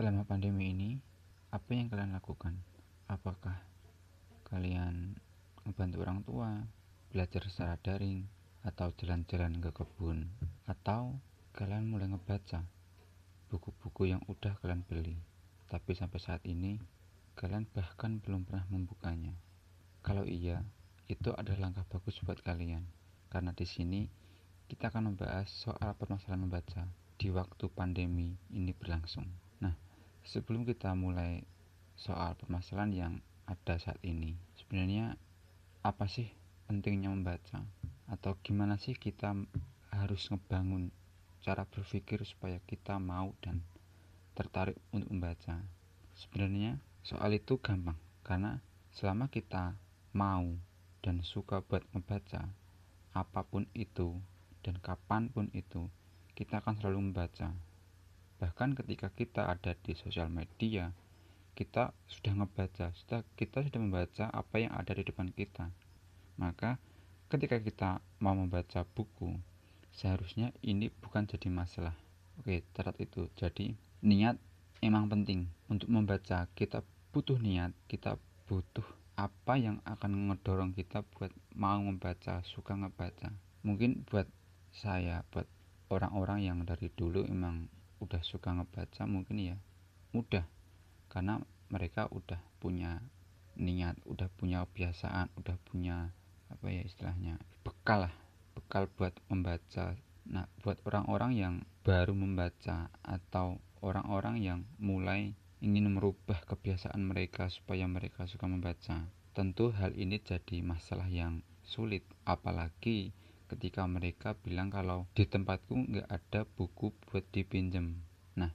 Selama pandemi ini, apa yang kalian lakukan? Apakah kalian membantu orang tua, belajar secara daring, atau jalan-jalan ke kebun, atau kalian mulai ngebaca buku-buku yang udah kalian beli, tapi sampai saat ini kalian bahkan belum pernah membukanya. Kalau iya, itu adalah langkah bagus buat kalian, karena di sini kita akan membahas soal permasalahan membaca di waktu pandemi ini berlangsung. Sebelum kita mulai soal permasalahan yang ada saat ini, sebenarnya apa sih pentingnya membaca? Atau gimana sih kita harus ngebangun cara berpikir supaya kita mau dan tertarik untuk membaca? Sebenarnya soal itu gampang, karena selama kita mau dan suka buat membaca, apa pun itu dan kapan pun itu, kita akan selalu membaca bahkan ketika kita ada di sosial media kita sudah ngebaca sudah kita sudah membaca apa yang ada di depan kita. Maka ketika kita mau membaca buku seharusnya ini bukan jadi masalah. Oke catat itu. Jadi niat emang penting. Untuk membaca kita butuh niat kita butuh apa yang akan ngedorong kita buat mau membaca suka ngebaca. Mungkin buat saya buat orang-orang yang dari dulu emang udah suka ngebaca mungkin ya mudah. Karena mereka udah punya niat udah punya kebiasaan udah punya apa ya istilahnya bekal lah. Bekal buat membaca. Nah buat orang-orang yang baru membaca atau orang-orang yang mulai ingin merubah kebiasaan mereka supaya mereka suka membaca tentu hal ini jadi masalah yang sulit. Apalagi ketika mereka bilang kalau di tempatku nggak ada buku buat dipinjam. Nah,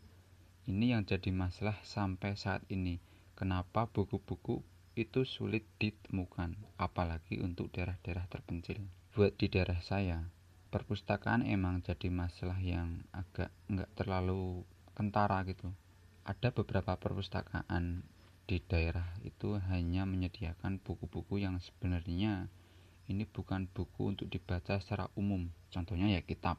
ini yang jadi masalah sampai saat ini. Kenapa buku-buku itu sulit ditemukan, apalagi untuk daerah-daerah terpencil. Buat di daerah saya, perpustakaan emang jadi masalah yang agak nggak terlalu kentara gitu. Ada beberapa perpustakaan di daerah itu hanya menyediakan buku-buku yang sebenarnya ini bukan buku untuk dibaca secara umum. Contohnya ya kitab.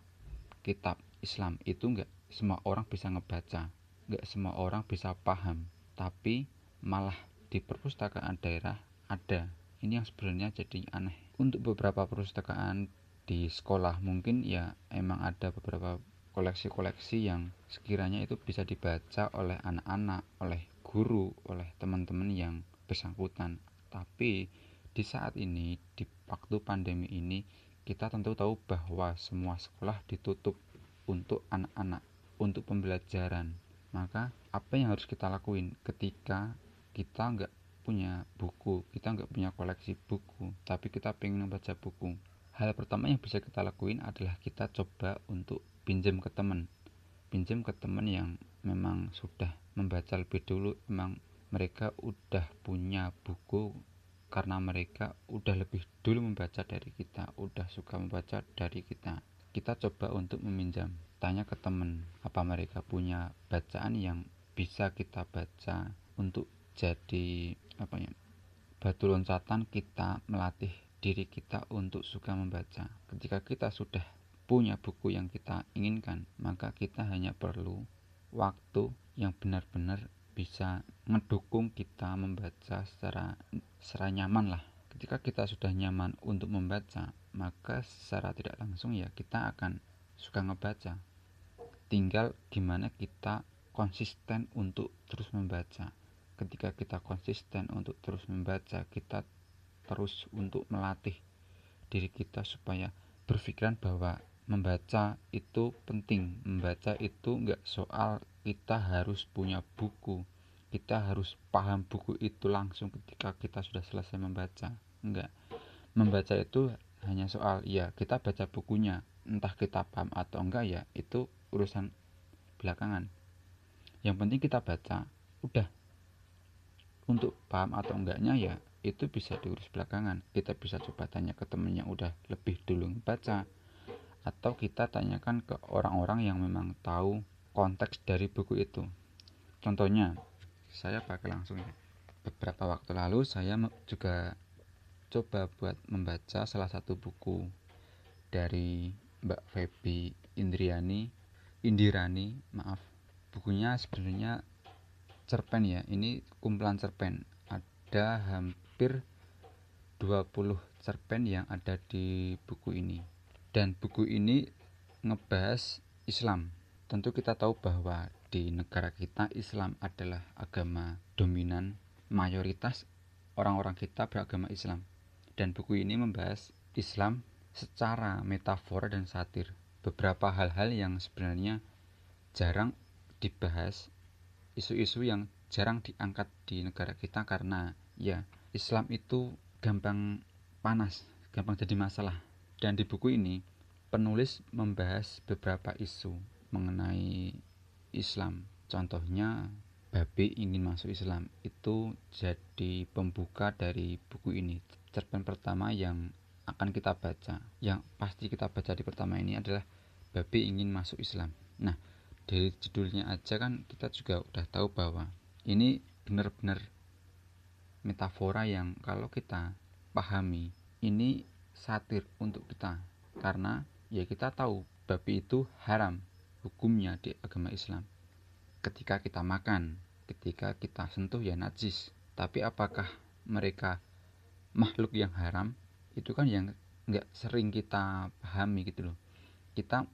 Kitab Islam itu enggak semua orang bisa ngebaca enggak semua orang bisa paham. Tapi malah di perpustakaan daerah ada. Ini yang sebenarnya jadi aneh. Untuk beberapa perpustakaan di sekolah mungkin ya emang ada beberapa koleksi-koleksi yang sekiranya itu bisa dibaca oleh anak-anak oleh guru oleh teman-teman yang bersangkutan. Tapi di saat ini, di waktu pandemi ini, kita tentu tahu bahwa semua sekolah ditutup untuk anak-anak, untuk pembelajaran. Maka, apa yang harus kita lakuin ketika kita nggak punya buku, kita nggak punya koleksi buku, tapi kita pengen membaca buku? Hal pertama yang bisa kita lakuin adalah kita coba untuk pinjam ke teman. Pinjam ke teman yang memang sudah membaca lebih dulu, memang mereka udah punya buku karena mereka udah lebih dulu membaca dari kita, udah suka membaca dari kita. Kita coba untuk meminjam, tanya ke teman apa mereka punya bacaan yang bisa kita baca untuk jadi apa ya batu loncatan kita melatih diri kita untuk suka membaca. Ketika kita sudah punya buku yang kita inginkan, maka kita hanya perlu waktu yang benar-benar bisa mendukung kita membaca secara secara nyaman lah. Ketika kita sudah nyaman untuk membaca maka secara tidak langsung ya kita akan suka ngebaca. Tinggal gimana kita konsisten untuk terus membaca. Ketika kita konsisten untuk terus membaca kita terus untuk melatih diri kita supaya berpikiran bahwa membaca itu penting. Membaca itu enggak soal kita harus punya buku kita harus paham buku itu langsung ketika kita sudah selesai membaca. Enggak. Membaca itu hanya soal ya kita baca bukunya entah kita paham atau enggak ya itu urusan belakangan. Yang penting kita baca udah. Untuk paham atau enggaknya ya itu bisa diurus belakangan. Kita bisa coba tanya ke temen yang udah lebih dulu membaca atau kita tanyakan ke orang-orang yang memang tahu konteks dari buku itu. Contohnya, saya pakai langsung ya. Beberapa waktu lalu saya juga coba buat membaca salah satu buku dari Mbak Feby Indriani, Indirani, maaf. Bukunya sebenarnya cerpen ya ini kumpulan cerpen ada hampir 20 cerpen yang ada di buku ini dan buku ini ngebahas Islam tentu kita tahu bahwa di negara kita Islam adalah agama dominan mayoritas orang-orang kita beragama Islam dan buku ini membahas Islam secara metafora dan satir beberapa hal-hal yang sebenarnya jarang dibahas isu-isu yang jarang diangkat di negara kita karena ya Islam itu gampang panas, gampang jadi masalah. Dan di buku ini penulis membahas beberapa isu mengenai Islam. Contohnya babi ingin masuk Islam itu jadi pembuka dari buku ini. Cerpen pertama yang akan kita baca, yang pasti kita baca di pertama ini adalah babi ingin masuk Islam. Nah, dari judulnya aja kan kita juga udah tahu bahwa ini benar-benar metafora yang kalau kita pahami ini satir untuk kita karena ya kita tahu babi itu haram hukumnya di agama Islam. Ketika kita makan ketika kita sentuh ya najis. Tapi apakah mereka makhluk yang haram? Itu kan yang nggak sering kita pahami gitu loh. Kita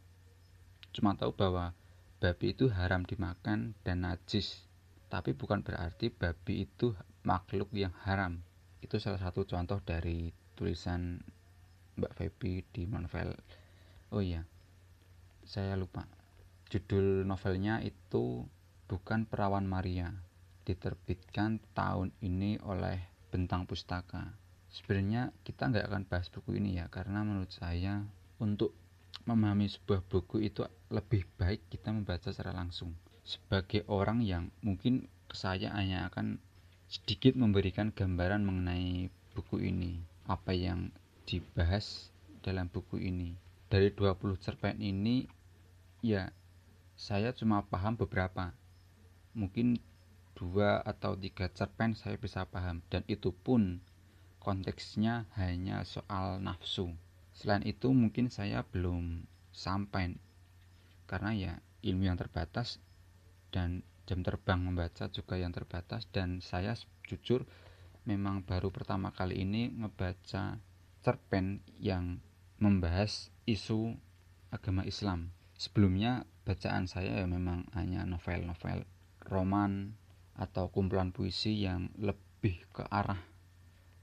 cuma tahu bahwa babi itu haram dimakan dan najis. Tapi bukan berarti babi itu makhluk yang haram. Itu salah satu contoh dari tulisan Mbak Feby di novel. Oh iya saya lupa judul novelnya itu bukan Perawan Maria diterbitkan tahun ini oleh Bentang Pustaka. Sebenarnya kita nggak akan bahas buku ini ya karena menurut saya untuk memahami sebuah buku itu lebih baik kita membaca secara langsung. Sebagai orang yang mungkin saya hanya akan sedikit memberikan gambaran mengenai buku ini apa yang dibahas dalam buku ini. Dari 20 cerpen ini ya saya cuma paham beberapa. Mungkin dua atau tiga cerpen saya bisa paham. Dan itu pun konteksnya hanya soal nafsu. Selain itu mungkin saya belum sampai. Karena ya ilmu yang terbatas dan jam terbang membaca juga yang terbatas. Dan saya jujur memang baru pertama kali ini ngebaca cerpen yang membahas isu agama Islam. Sebelumnya bacaan saya ya memang hanya novel-novel roman atau kumpulan puisi yang lebih ke arah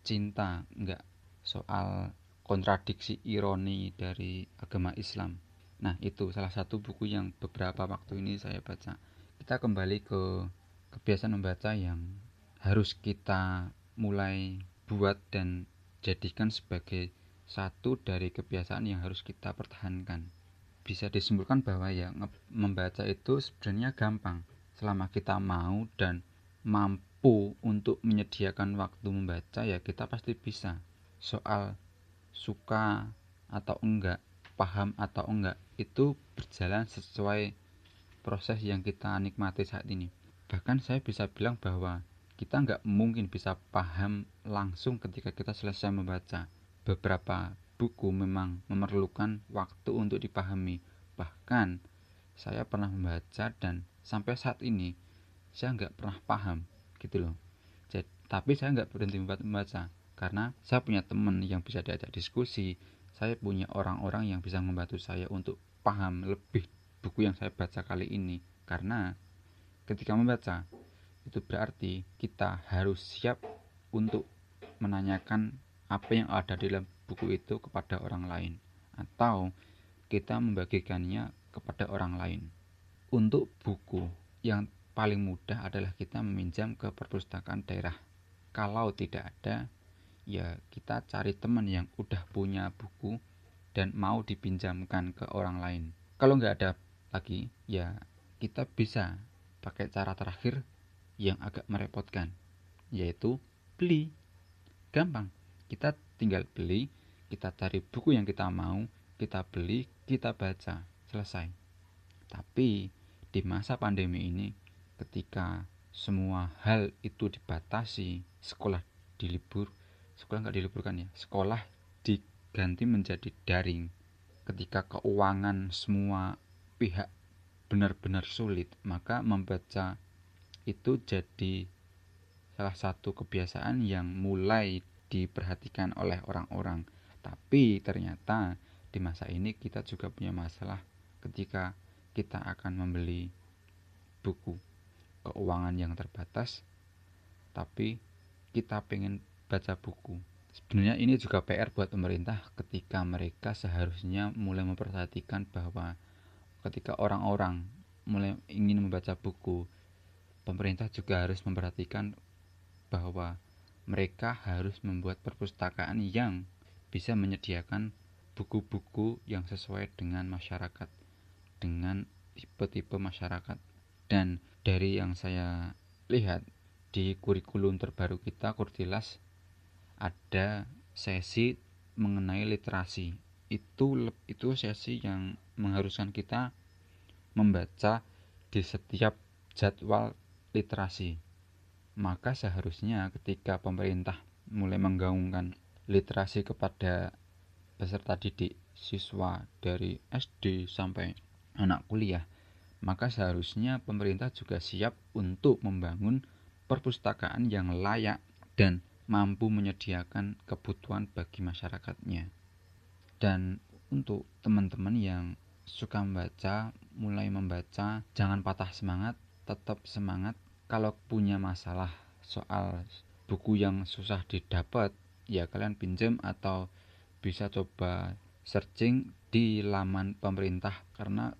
cinta, enggak soal kontradiksi ironi dari agama Islam. Nah, itu salah satu buku yang beberapa waktu ini saya baca. Kita kembali ke kebiasaan membaca yang harus kita mulai buat dan jadikan sebagai satu dari kebiasaan yang harus kita pertahankan. Bisa disimpulkan bahwa ya membaca itu sebenarnya gampang selama kita mau dan mampu untuk menyediakan waktu membaca ya kita pasti bisa. Soal suka atau enggak, paham atau enggak, itu berjalan sesuai proses yang kita nikmati saat ini. Bahkan saya bisa bilang bahwa kita enggak mungkin bisa paham langsung ketika kita selesai membaca. Beberapa buku memang memerlukan waktu untuk dipahami. Bahkan saya pernah membaca dan sampai saat ini saya enggak pernah paham gitu loh. Jadi, tapi saya enggak berhenti membaca karena saya punya teman yang bisa diajak diskusi saya punya orang-orang yang bisa membantu saya untuk paham lebih buku yang saya baca kali ini karena ketika membaca itu berarti kita harus siap untuk menanyakan apa yang ada di dalam buku itu kepada orang lain atau kita membagikannya kepada orang lain. Untuk buku yang paling mudah adalah kita meminjam ke perpustakaan daerah. Kalau tidak ada ya kita cari teman yang udah punya buku dan mau dipinjamkan ke orang lain. Kalau nggak ada lagi ya kita bisa pakai cara terakhir yang agak merepotkan yaitu beli. Gampang kita tinggal beli kita cari buku yang kita mau kita beli kita baca selesai. Tapi di masa pandemi ini ketika semua hal itu dibatasi sekolah dilibur sekolah nggak diliburkan ya sekolah diganti menjadi daring. Ketika keuangan semua pihak benar-benar sulit maka membaca itu jadi salah satu kebiasaan yang mulai diperhatikan oleh orang-orang. Tapi ternyata di masa ini kita juga punya masalah ketika kita akan membeli buku keuangan yang terbatas tapi kita pengen baca buku sebenarnya ini juga PR buat pemerintah ketika mereka seharusnya mulai memperhatikan bahwa ketika orang-orang mulai ingin membaca buku pemerintah juga harus memperhatikan bahwa mereka harus membuat perpustakaan yang bisa menyediakan buku-buku yang sesuai dengan masyarakat dengan tipe-tipe masyarakat. Dan dari yang saya lihat di kurikulum terbaru kita Kurtilas ada sesi mengenai literasi. Itu itu sesi yang mengharuskan kita membaca di setiap jadwal literasi maka seharusnya ketika pemerintah mulai menggaungkan literasi kepada peserta didik siswa dari SD sampai anak kuliah, maka seharusnya pemerintah juga siap untuk membangun perpustakaan yang layak dan mampu menyediakan kebutuhan bagi masyarakatnya. Dan untuk teman-teman yang suka membaca, mulai membaca, jangan patah semangat, tetap semangat. Kalau punya masalah soal buku yang susah didapat, ya kalian pinjam atau bisa coba searching di laman pemerintah. Karena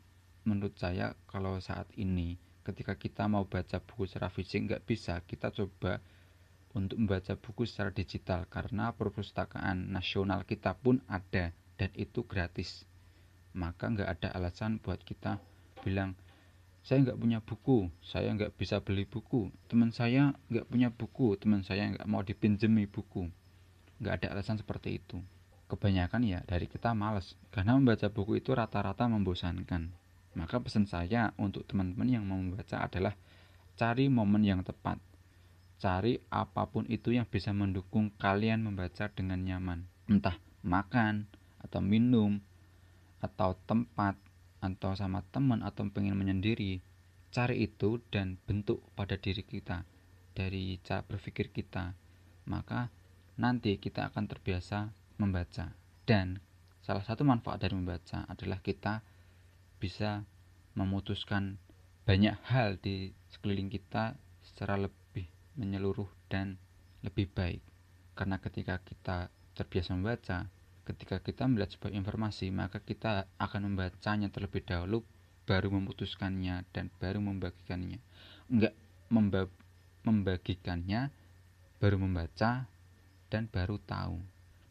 menurut saya kalau saat ini ketika kita mau baca buku secara fisik nggak bisa kita coba untuk membaca buku secara digital. Karena perpustakaan nasional kita pun ada dan itu gratis. Maka nggak ada alasan buat kita bilang saya nggak punya buku saya nggak bisa beli buku. Teman saya nggak punya buku teman saya nggak mau dipinjemi buku. Nggak ada alasan seperti itu. Kebanyakan ya dari kita males. Karena membaca buku itu rata-rata membosankan. Maka pesan saya untuk teman-teman yang mau membaca adalah cari momen yang tepat. Cari apa pun itu yang bisa mendukung kalian membaca dengan nyaman. Entah makan, atau minum, atau tempat, atau sama teman, atau pengen menyendiri. Cari itu dan bentuk pada diri kita dari cara berpikir kita. Maka nanti kita akan terbiasa membaca. Dan salah satu manfaat dari membaca adalah kita bisa memutuskan banyak hal di sekeliling kita secara lebih menyeluruh dan lebih baik. Karena ketika kita terbiasa membaca, ketika kita melihat sebuah informasi, maka kita akan membacanya terlebih dahulu, baru memutuskannya dan baru membagikannya. Enggak memba membagikannya, baru membaca dan baru tahu.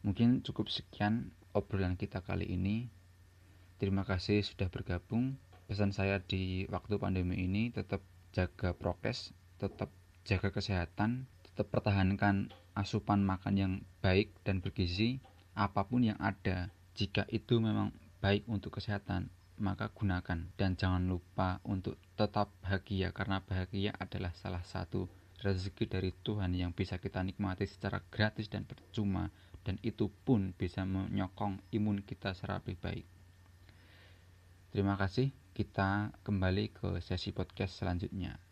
Mungkin cukup sekian obrolan kita kali ini. Terima kasih sudah bergabung. Pesan saya di waktu pandemi ini tetap jaga prokes, tetap jaga kesehatan, tetap pertahankan asupan makan yang baik dan bergizi apa pun yang ada. Jika itu memang baik untuk kesehatan, maka gunakan dan jangan lupa untuk tetap bahagia karena bahagia adalah salah satu rezeki dari Tuhan yang bisa kita nikmati secara gratis dan percuma dan itu pun bisa menyokong imun kita secara lebih baik. Terima kasih. Kita kembali ke sesi podcast selanjutnya.